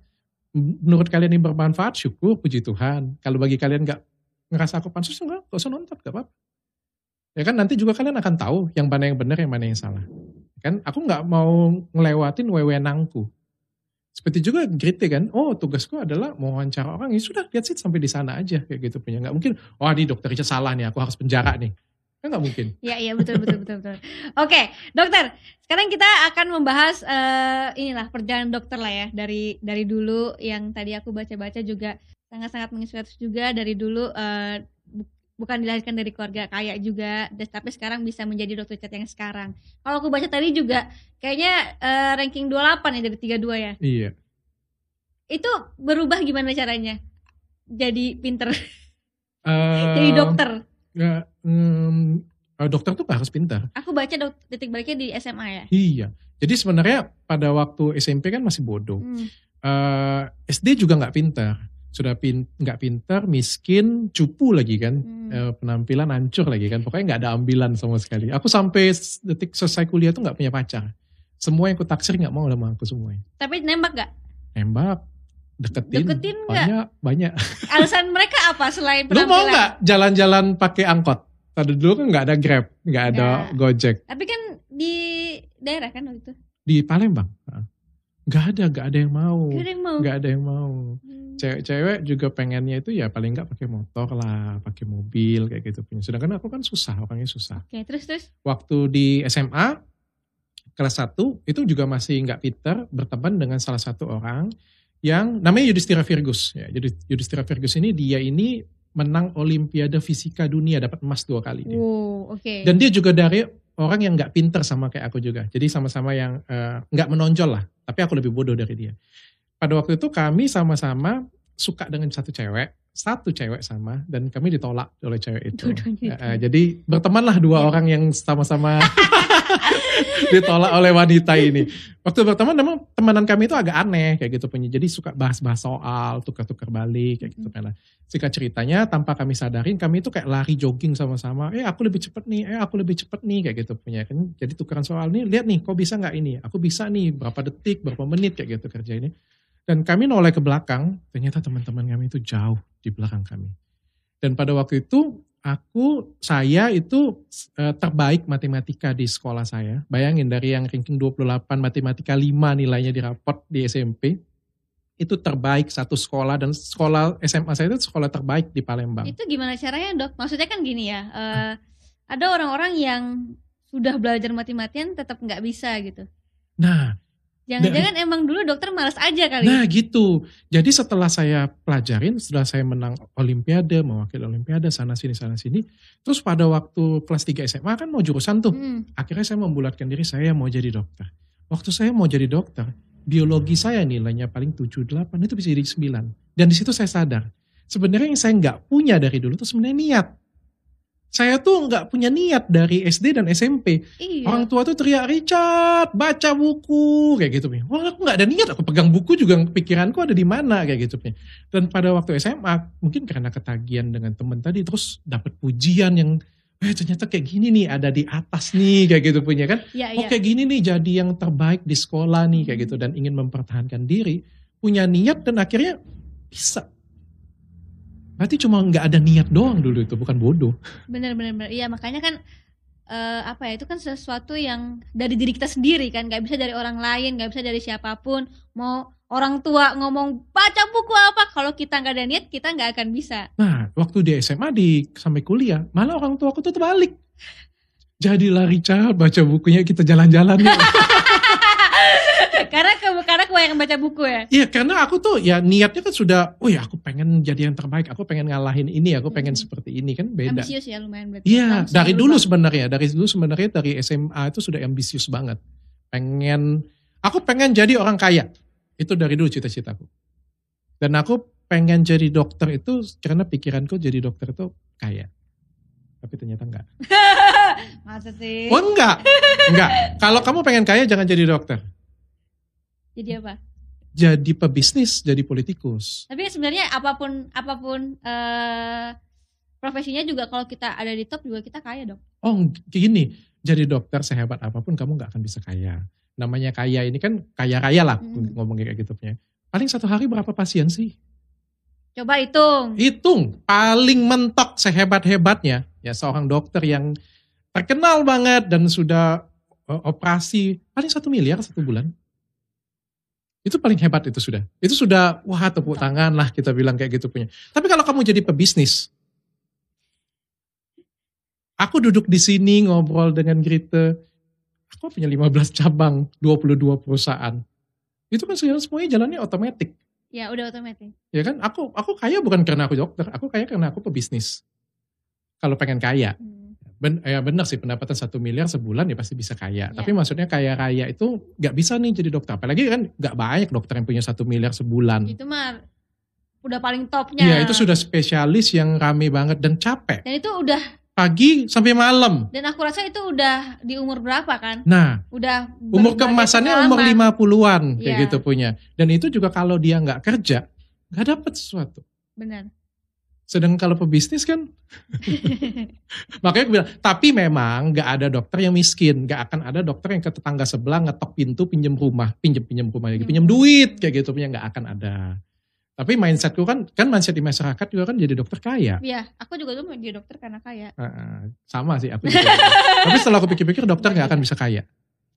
Menurut kalian ini bermanfaat, syukur, puji Tuhan. Kalau bagi kalian nggak ngerasa aku pansus, enggak, gak usah nonton, gak apa-apa. Ya kan nanti juga kalian akan tahu yang mana yang benar, yang mana yang salah. Kan aku nggak mau ngelewatin wewenangku. Seperti juga Grite kan, oh tugasku adalah mewawancara orang, ya sudah lihat sih sampai di sana aja kayak gitu punya. Nggak mungkin, oh ini dokter Richard salah nih, aku harus penjara nih. Kan nggak mungkin. Iya iya betul betul betul betul. Oke dokter, sekarang kita akan membahas eh, inilah perjalanan dokter lah ya dari dari dulu yang tadi aku baca-baca juga sangat-sangat menginspirasi juga dari dulu bu- bukan dilahirkan dari keluarga kaya juga, tapi sekarang bisa menjadi dokter cat yang sekarang. Kalau aku baca tadi juga kayaknya eh, ranking 28 ya dari 32 ya. Iya. Itu berubah gimana caranya? Jadi pinter, Eh, jadi dokter. ya, mm, eh, dokter tuh harus pintar. Aku baca dok, detik baliknya di SMA ya. Iya. Jadi sebenarnya pada waktu SMP kan masih bodoh. Hmm. Eh, SD juga nggak pintar. Sudah pin nggak pintar, miskin, cupu lagi kan. Hmm. Eh, penampilan hancur lagi kan. Pokoknya nggak ada ambilan sama sekali. Aku sampai detik selesai kuliah tuh nggak punya pacar. Semua yang ku taksir nggak mau sama aku semuanya. Tapi nembak gak? Nembak, deketin, Deketin nggak? banyak, banyak. Alasan mereka apa selain Lu mau penampilan? nggak jalan-jalan pakai angkot? Tadi dulu kan nggak ada Grab, nggak ada Nggak. Gojek Tapi kan di daerah kan waktu itu. di Palembang. Nggak ada, nggak ada yang mau, Gak ada yang mau. nggak ada yang mau. Hmm. Cewek-cewek juga pengennya itu ya paling nggak pakai motor lah, pakai mobil kayak gitu punya. Sedangkan aku kan susah, orangnya susah. Oke, terus terus. Waktu di SMA kelas 1 itu juga masih nggak pinter berteman dengan salah satu orang yang namanya Yudhistira Virgus. Ya, jadi Yudhistira Virgus ini dia ini menang Olimpiade Fisika Dunia dapat emas dua kali. dia. Wow, oke. Dan dia juga dari orang yang nggak pinter sama kayak aku juga. Jadi sama-sama yang eh, nggak menonjol lah. Tapi aku lebih bodoh dari dia. Pada waktu itu kami sama-sama suka dengan satu cewek, satu cewek sama, dan kami ditolak oleh cewek itu. Ditolak. jadi bertemanlah dua Iya. orang yang sama-sama ditolak oleh wanita ini. Waktu berteman memang temanan kami itu agak aneh kayak gitu punya. Jadi suka bahas-bahas soal, tukar-tukar balik kayak gitu kan. Nah, Singkat ceritanya tanpa kami sadarin kami itu kayak lari jogging sama-sama. Eh aku lebih cepet nih, eh aku lebih cepet nih kayak gitu punya kan. Jadi tukeran soal nih, lihat nih kok bisa nggak ini? Aku bisa nih berapa detik, berapa menit kayak gitu kerja ini. Dan kami noleh ke belakang, ternyata teman-teman kami itu jauh di belakang kami. Dan pada waktu itu aku saya itu eh, terbaik matematika di sekolah saya. Bayangin dari yang ranking 28 matematika 5 nilainya di raport di SMP itu terbaik satu sekolah dan sekolah SMA saya itu sekolah terbaik di Palembang. Itu gimana caranya, Dok? Maksudnya kan gini ya. eh, ada orang-orang yang sudah belajar mati-matian tetap nggak bisa gitu. Nah, Jangan-jangan emang dulu dokter malas aja kali. nah gitu. Jadi setelah saya pelajarin, setelah saya menang olimpiade, mewakili olimpiade sana sini sana sini, terus pada waktu kelas 3 SMA kan mau jurusan tuh. Hmm. akhirnya saya membulatkan diri saya mau jadi dokter. Waktu saya mau jadi dokter, biologi saya nilainya paling 7-8 itu bisa jadi 9. Dan di situ saya sadar, sebenarnya yang saya nggak punya dari dulu itu sebenarnya niat. Saya tuh nggak punya niat dari SD dan SMP. Iya. Orang tua tuh teriak, Richard, baca buku, kayak gitu. Wah aku nggak ada niat, aku pegang buku juga pikiranku ada di mana, kayak gitu. Dan pada waktu SMA, mungkin karena ketagihan dengan temen tadi, terus dapat pujian yang, eh ternyata kayak gini nih, ada di atas nih, kayak gitu punya kan. Iya, Oh iya. kayak gini nih, jadi yang terbaik di sekolah nih, kayak gitu. Dan ingin mempertahankan diri, punya niat dan akhirnya bisa. Berarti cuma nggak ada niat doang dulu itu, bukan bodoh. Bener bener bener. Iya makanya kan eh, apa ya itu kan sesuatu yang dari diri kita sendiri kan nggak bisa dari orang lain nggak bisa dari siapa pun mau orang tua ngomong baca buku apa kalau kita nggak ada niat kita nggak akan bisa Nah, waktu di SMA di sampai kuliah, malah orang tua aku tuh terbalik. Jadilah Richard baca bukunya kita jalan-jalan karena kebanyakan baca buku ya Iya, karena aku tuh ya niatnya kan sudah, oh ya aku pengen jadi yang terbaik, aku pengen ngalahin ini, aku pengen Hmm. seperti ini kan beda. ambisius ya lumayan berarti Iya, dari berubah. dulu sebenarnya, dari dulu sebenarnya dari SMA itu sudah ambisius banget. Pengen, aku pengen jadi orang kaya. Itu dari dulu cita-citaku. Dan aku pengen jadi dokter itu karena pikiranku jadi dokter itu kaya. Tapi ternyata enggak. masa sih Oh enggak, enggak. Kalau kamu pengen kaya jangan jadi dokter. Jadi apa Jadi pebisnis, jadi politikus. tapi sebenarnya apa pun apa pun eh profesinya juga kalau kita ada di top juga kita kaya dong Oh gini, jadi dokter sehebat apa pun kamu nggak akan bisa kaya. Namanya kaya ini kan kaya-raya lah Mm. ngomongnya kayak gitu punya. Paling satu hari berapa pasien sih? coba hitung Hitung, paling mentok sehebat-hebatnya. Ya seorang dokter yang terkenal banget dan sudah eh, operasi paling satu miliar satu bulan. Itu paling hebat itu sudah. Itu sudah wah tepuk tangan lah kita bilang kayak gitu punya. Tapi kalau kamu jadi pebisnis, aku duduk di sini ngobrol dengan Grite, aku punya 15 cabang, 22 perusahaan. Itu kan semuanya jalannya otomatis. Ya udah otomatis. Ya kan, aku aku kaya bukan karena aku dokter, aku kaya karena aku pebisnis. Kalau pengen kaya. Hmm. Ben, ya benar sih pendapatan satu miliar sebulan ya pasti bisa kaya. Ya. Tapi maksudnya kaya raya itu nggak bisa nih jadi dokter. Apalagi kan nggak banyak dokter yang punya satu miliar sebulan. Itu mah udah paling topnya. Iya itu sudah spesialis yang rame banget dan capek. Dan itu udah Pagi sampai malam. dan aku rasa itu udah di umur berapa kan? Nah Udah umur berbagai keemasannya umur pengalaman. 50-an kayak Iya. gitu punya. Dan itu juga kalau dia nggak kerja nggak dapat sesuatu. Benar. Sedang kalau pebisnis kan Makanya gue bilang, tapi memang gak ada dokter yang miskin, gak akan ada dokter yang ke tetangga sebelah ngetok pintu pinjem rumah, pinjem pinjem rumah lagi, pinjem Pinjem duit kayak gitu punya nggak akan ada. Tapi mindsetku kan, kan mindset di masyarakat juga kan jadi dokter kaya. Iya, aku juga tuh mau jadi dokter karena kaya. Heeh, sama sih aku juga. Tapi setelah aku pikir-pikir dokter nggak akan bisa kaya,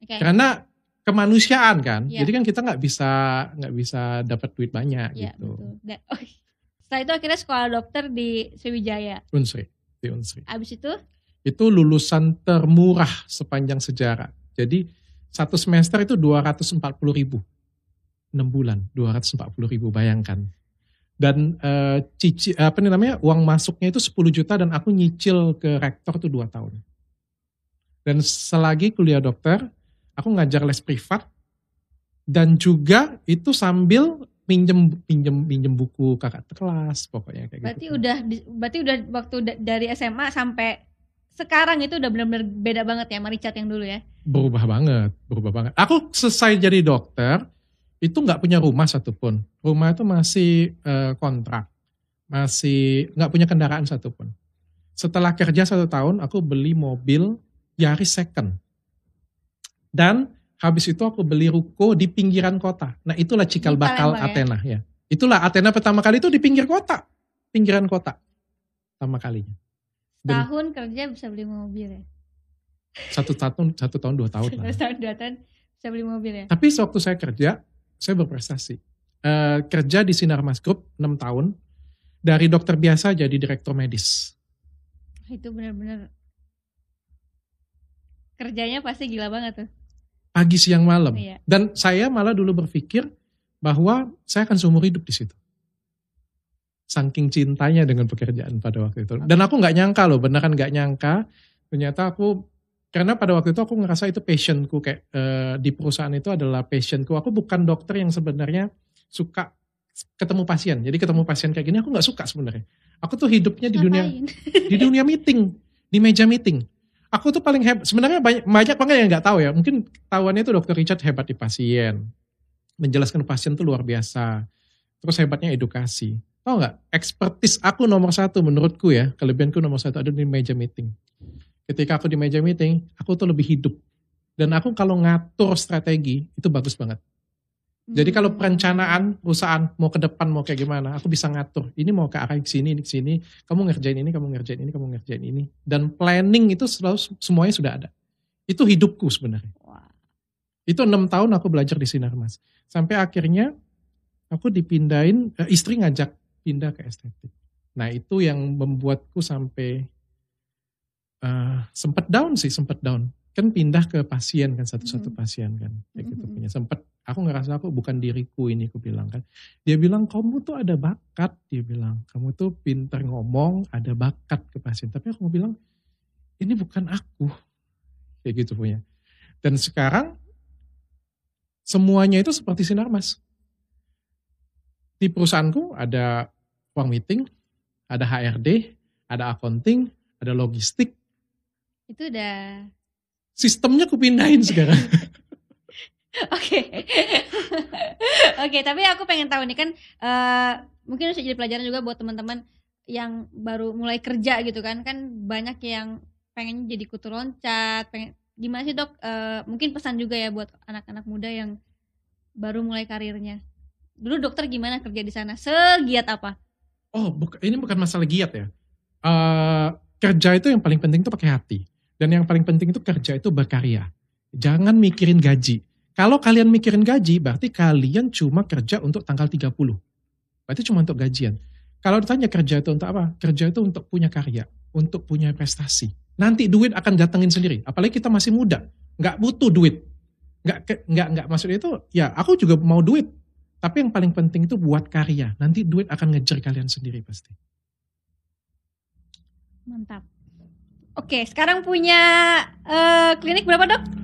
Oke. karena kemanusiaan kan. Iya. Jadi kan kita nggak bisa nggak bisa dapat duit banyak Iya, gitu. betul. Da- oh, setelah itu akhirnya sekolah dokter di Sriwijaya. Unsri, di Unsri. Abis itu itu lulusan termurah sepanjang sejarah. Jadi satu semester itu 240 ribu. 6 bulan 240 ribu bayangkan. Dan eh, cici, apa namanya uang masuknya itu 10 juta dan aku nyicil ke rektor tuh 2 tahun. Dan selagi kuliah dokter, aku ngajar les privat dan juga itu sambil pinjem pinjem pinjem buku kakak kelas pokoknya kayak berarti gitu. udah berarti udah waktu da- dari SMA sampai sekarang itu udah benar-benar beda banget ya sama Richard yang dulu ya. berubah banget, berubah banget. Aku selesai jadi dokter, itu nggak punya rumah satupun. Rumah itu masih eh, kontrak, masih nggak punya kendaraan satupun. Setelah kerja satu tahun, aku beli mobil Yaris second. Dan habis itu aku beli ruko di pinggiran kota. Nah itulah cikal bakal Palembang ya? Athena ya. Itulah Athena pertama kali itu di pinggir kota, pinggiran kota, pertama kalinya. Dan- Tahun kerja bisa beli mobil ya. Satu tahun, satu tahun dua tahun lah. Tahun dua tahun bisa beli mobil ya. Tapi sewaktu saya kerja, saya berprestasi. Eh, kerja di Sinar Mas Group 6 tahun. Dari dokter biasa jadi direktur medis. Itu benar-benar kerjanya pasti gila banget tuh. Pagi, siang, malam. Iya. Dan saya malah dulu berpikir bahwa saya akan seumur hidup di situ. Saking cintanya dengan pekerjaan pada waktu itu. Dan aku nggak nyangka loh, beneran nggak nyangka. Ternyata aku, karena pada waktu itu aku ngerasa itu passionku. Kayak eh, di perusahaan itu adalah passionku. Aku bukan dokter yang sebenarnya suka ketemu pasien. Jadi ketemu pasien kayak gini aku nggak suka sebenarnya. Aku tuh hidupnya di dunia Ngapain? di dunia meeting, di meja meeting. Aku tuh paling hebat. Sebenarnya banyak, banyak banget yang nggak tahu ya. Mungkin tahuannya itu dokter Richard hebat di pasien. Menjelaskan pasien tuh luar biasa. Terus hebatnya edukasi. Tahu nggak? Expertise aku nomor satu menurutku ya. Kelebihanku nomor satu ada di meja meeting. Ketika aku di meja meeting, aku tuh lebih hidup. Dan aku kalau ngatur strategi, itu bagus banget. Jadi kalau Hmm. perencanaan perusahaan mau ke depan mau kayak gimana, aku bisa ngatur. Ini mau ke arah ke sini, ini ke sini. Kamu ngerjain ini, kamu ngerjain ini, kamu ngerjain ini. Dan planning itu selalu semuanya sudah ada. Itu hidupku sebenarnya. Wah. Itu enam tahun aku belajar di Sinarmas. Sampai akhirnya aku dipindahin, eh, istri ngajak pindah ke estetik. Nah itu yang membuatku sampai eh sempet down sih, sempet down. Kan pindah ke pasien kan, satu-satu Mhm. pasien kan. Kayak gitu Mhm. punya. Sempet, aku ngerasa aku bukan diriku ini, aku bilang kan. Dia bilang, kamu tuh ada bakat, dia bilang. Kamu tuh pinter ngomong, ada bakat ke pasien. Tapi aku bilang, ini bukan aku. Kayak gitu punya. Dan sekarang, semuanya itu seperti Sinarmas. Di perusahaanku ada ruang meeting, ada HRD, ada accounting, ada logistik. Itu udah Sistemnya aku pindahin sekarang. Oke. Oke, tapi aku pengen tahu nih kan eh mungkin bisa jadi pelajaran juga buat teman-teman yang baru mulai kerja gitu kan. Kan banyak yang pengen jadi kutu loncat, pengen gimana sih, Dok? Eh, mungkin pesan juga ya buat anak-anak muda yang baru mulai karirnya. Dulu dokter gimana kerja di sana? Segiat apa? Oh, buka- ini bukan masalah giat ya. Eh, kerja itu yang paling penting itu pakai hati. Dan yang paling penting itu kerja itu berkarya. Jangan mikirin gaji. Kalau kalian mikirin gaji, berarti kalian cuma kerja untuk tanggal 30. Berarti cuma untuk gajian. Kalau ditanya kerja itu untuk apa? Kerja itu untuk punya karya, untuk punya prestasi. Nanti duit akan datengin sendiri. Apalagi kita masih muda, nggak butuh duit. Nggak, nggak, nggak maksudnya itu, ya aku juga mau duit. Tapi yang paling penting itu buat karya. Nanti duit akan ngejar kalian sendiri pasti. Mantap. Oke, sekarang punya eh, klinik berapa dok?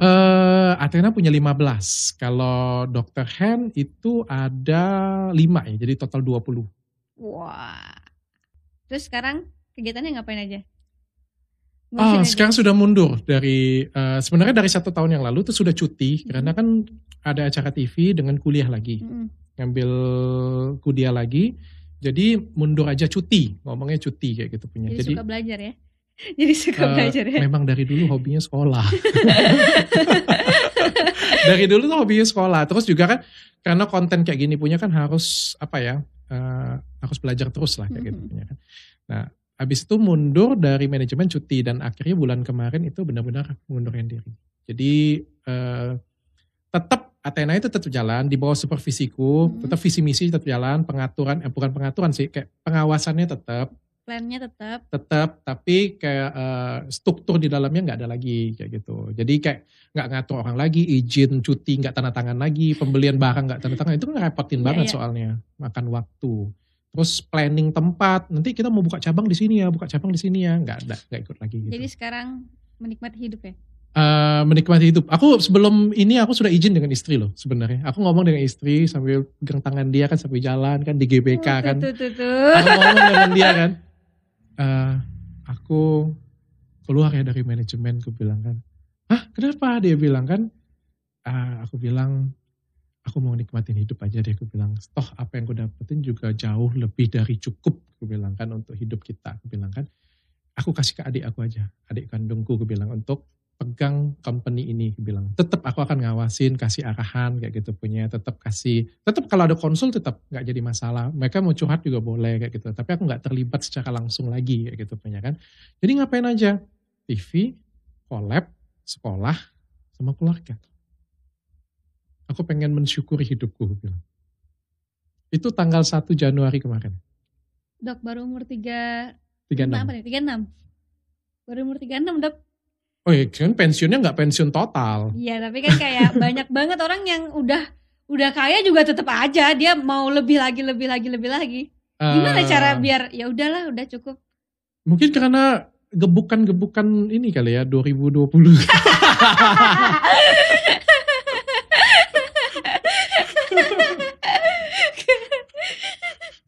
Eh, Athena punya 15. Kalau Dr. Hen itu ada 5 ya, jadi total 20. Wah. Terus sekarang kegiatannya ngapain aja? Oh, Ngurusin aja. sekarang sudah mundur dari eh, sebenarnya dari satu tahun yang lalu itu sudah cuti karena kan ada acara TV dengan kuliah lagi, Mm-mm. ngambil kuliah lagi. Jadi mundur aja cuti, ngomongnya cuti kayak gitu punya. Jadi, Jadi, suka belajar ya? Jadi suka eh, belajar ya? memang dari dulu hobinya sekolah. dari dulu tuh hobinya sekolah. Terus juga kan karena konten kayak gini punya kan harus apa ya? eh, harus belajar terus lah kayak gitu Mhm. punya kan. Nah, habis itu mundur dari manajemen cuti dan akhirnya bulan kemarin itu benar-benar mengundurkan diri. Jadi eh, tetap Athena itu tetap jalan di bawah supervisiku, Mhm. tetap visi misi tetap jalan, pengaturan eh bukan pengaturan sih, kayak pengawasannya tetap Plannya tetap. tetap tapi kayak eh, struktur di dalamnya nggak ada lagi kayak gitu jadi kayak nggak ngatur orang lagi izin cuti nggak tanda tangan lagi pembelian barang nggak tanda tangan itu kan repotin Iya, banget iya. soalnya makan waktu terus planning tempat nanti kita mau buka cabang di sini ya buka cabang di sini ya nggak ada nggak ikut lagi gitu Jadi sekarang menikmati hidup ya? Eh, menikmati hidup aku sebelum ini aku sudah izin dengan istri loh sebenarnya aku ngomong dengan istri sambil pegang tangan dia kan sambil jalan kan di GBK Oh, kan tuh, tuh, tuh. aku ngomong dengan dia kan "Eh, aku keluar ya dari manajemen aku bilang kan. Hah kenapa? Dia bilang kan "Ah, aku bilang aku mau nikmatin hidup aja deh aku bilang. Toh apa yang aku dapetin juga jauh lebih dari cukup aku bilang kan untuk hidup kita aku bilang kan. Aku kasih ke adik aku aja adik kandungku aku bilang untuk pegang company ini bilang. Tetap aku akan ngawasin kasih arahan kayak gitu punya tetap kasih tetap kalau ada konsul tetap nggak jadi masalah mereka mau curhat juga boleh kayak gitu. Tapi aku nggak terlibat secara langsung lagi kayak gitu punya kan. Jadi ngapain aja? TV collab sekolah sama keluarga. Aku pengen mensyukuri hidupku bilang. Itu tanggal 1 Januari kemarin. Dok, baru umur 3, 36 apa nih? 36? Baru umur 36 dok? Oh iya kan pensiunnya nggak pensiun total Iya, tapi kan kayak banyak banget orang yang udah udah kaya juga tetap aja dia mau lebih lagi lebih lagi lebih lagi. Gimana Eh, cara biar ya udahlah udah cukup. mungkin karena gebukan-gebukan ini kali ya 2020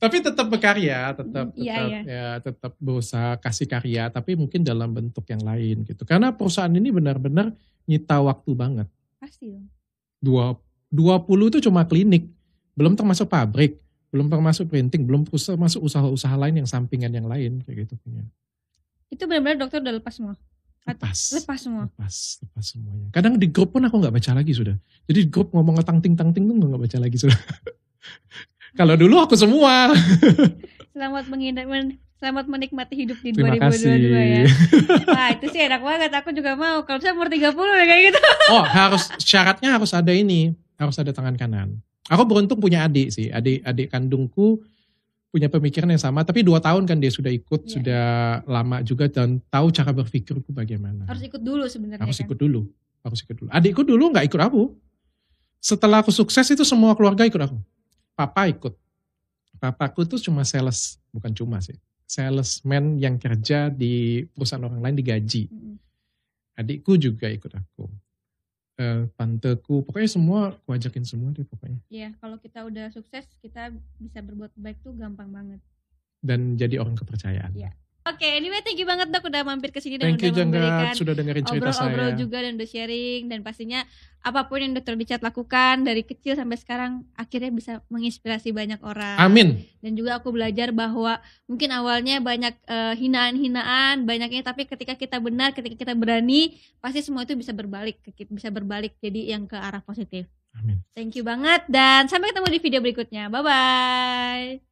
tapi tetap berkarya, tetap Iya, tetap iya. ya tetap berusaha kasih karya, tapi mungkin dalam bentuk yang lain gitu. Karena perusahaan ini benar-benar nyita waktu banget. Pasti dong. Dua 20 itu cuma klinik, belum termasuk pabrik, belum termasuk printing, belum termasuk usaha-usaha lain yang sampingan yang lain kayak gitu punya. Itu benar-benar dokter udah lepas semua. Lepas. Lepas semua. Lepas, lepas semuanya. Kadang di grup pun aku nggak baca lagi sudah. Jadi di grup ngomong tang ting tang ting tuh nggak baca lagi sudah. Kalau dulu aku semua. Selamat menghindar men- selamat menikmati hidup di Terima 2022 kasih. ya. Wah, itu sih enak banget. Aku juga mau. Kalau saya umur 30 ya kayak gitu. Oh harus syaratnya harus ada ini, harus ada tangan kanan. Aku beruntung punya adik sih, adik adik kandungku punya pemikiran yang sama. Tapi dua tahun kan dia sudah ikut, Iya. sudah lama juga dan tahu cara berpikirku bagaimana. Harus ikut dulu sebenarnya harus kan. ikut dulu, harus ikut dulu. Adikku dulu nggak ikut aku. Setelah aku sukses itu semua keluarga ikut aku. Papa ikut. Papaku tuh cuma sales, bukan cuma sih. Salesman yang kerja di perusahaan orang lain digaji. Adikku juga ikut aku. Eh, tanteku, pokoknya semua aku ajakin semua deh pokoknya. Iya, kalau kita udah sukses, kita bisa berbuat baik tuh gampang banget. Dan jadi orang kepercayaan. Iya. Oke, anyway thank you banget dok udah mampir ke sini dan Thank you udah memberikan Janggat, sudah dengerin cerita obrol-obrol saya. juga dan udah sharing dan pastinya apa pun yang dokter Dicat lakukan dari kecil sampai sekarang akhirnya bisa menginspirasi banyak orang. Amin. Dan juga aku belajar bahwa mungkin awalnya banyak eh, hinaan-hinaan, banyaknya tapi ketika kita benar, ketika kita berani, pasti semua itu bisa berbalik, bisa berbalik jadi yang ke arah positif. Amin. Thank you banget dan sampai ketemu di video berikutnya. Bye bye.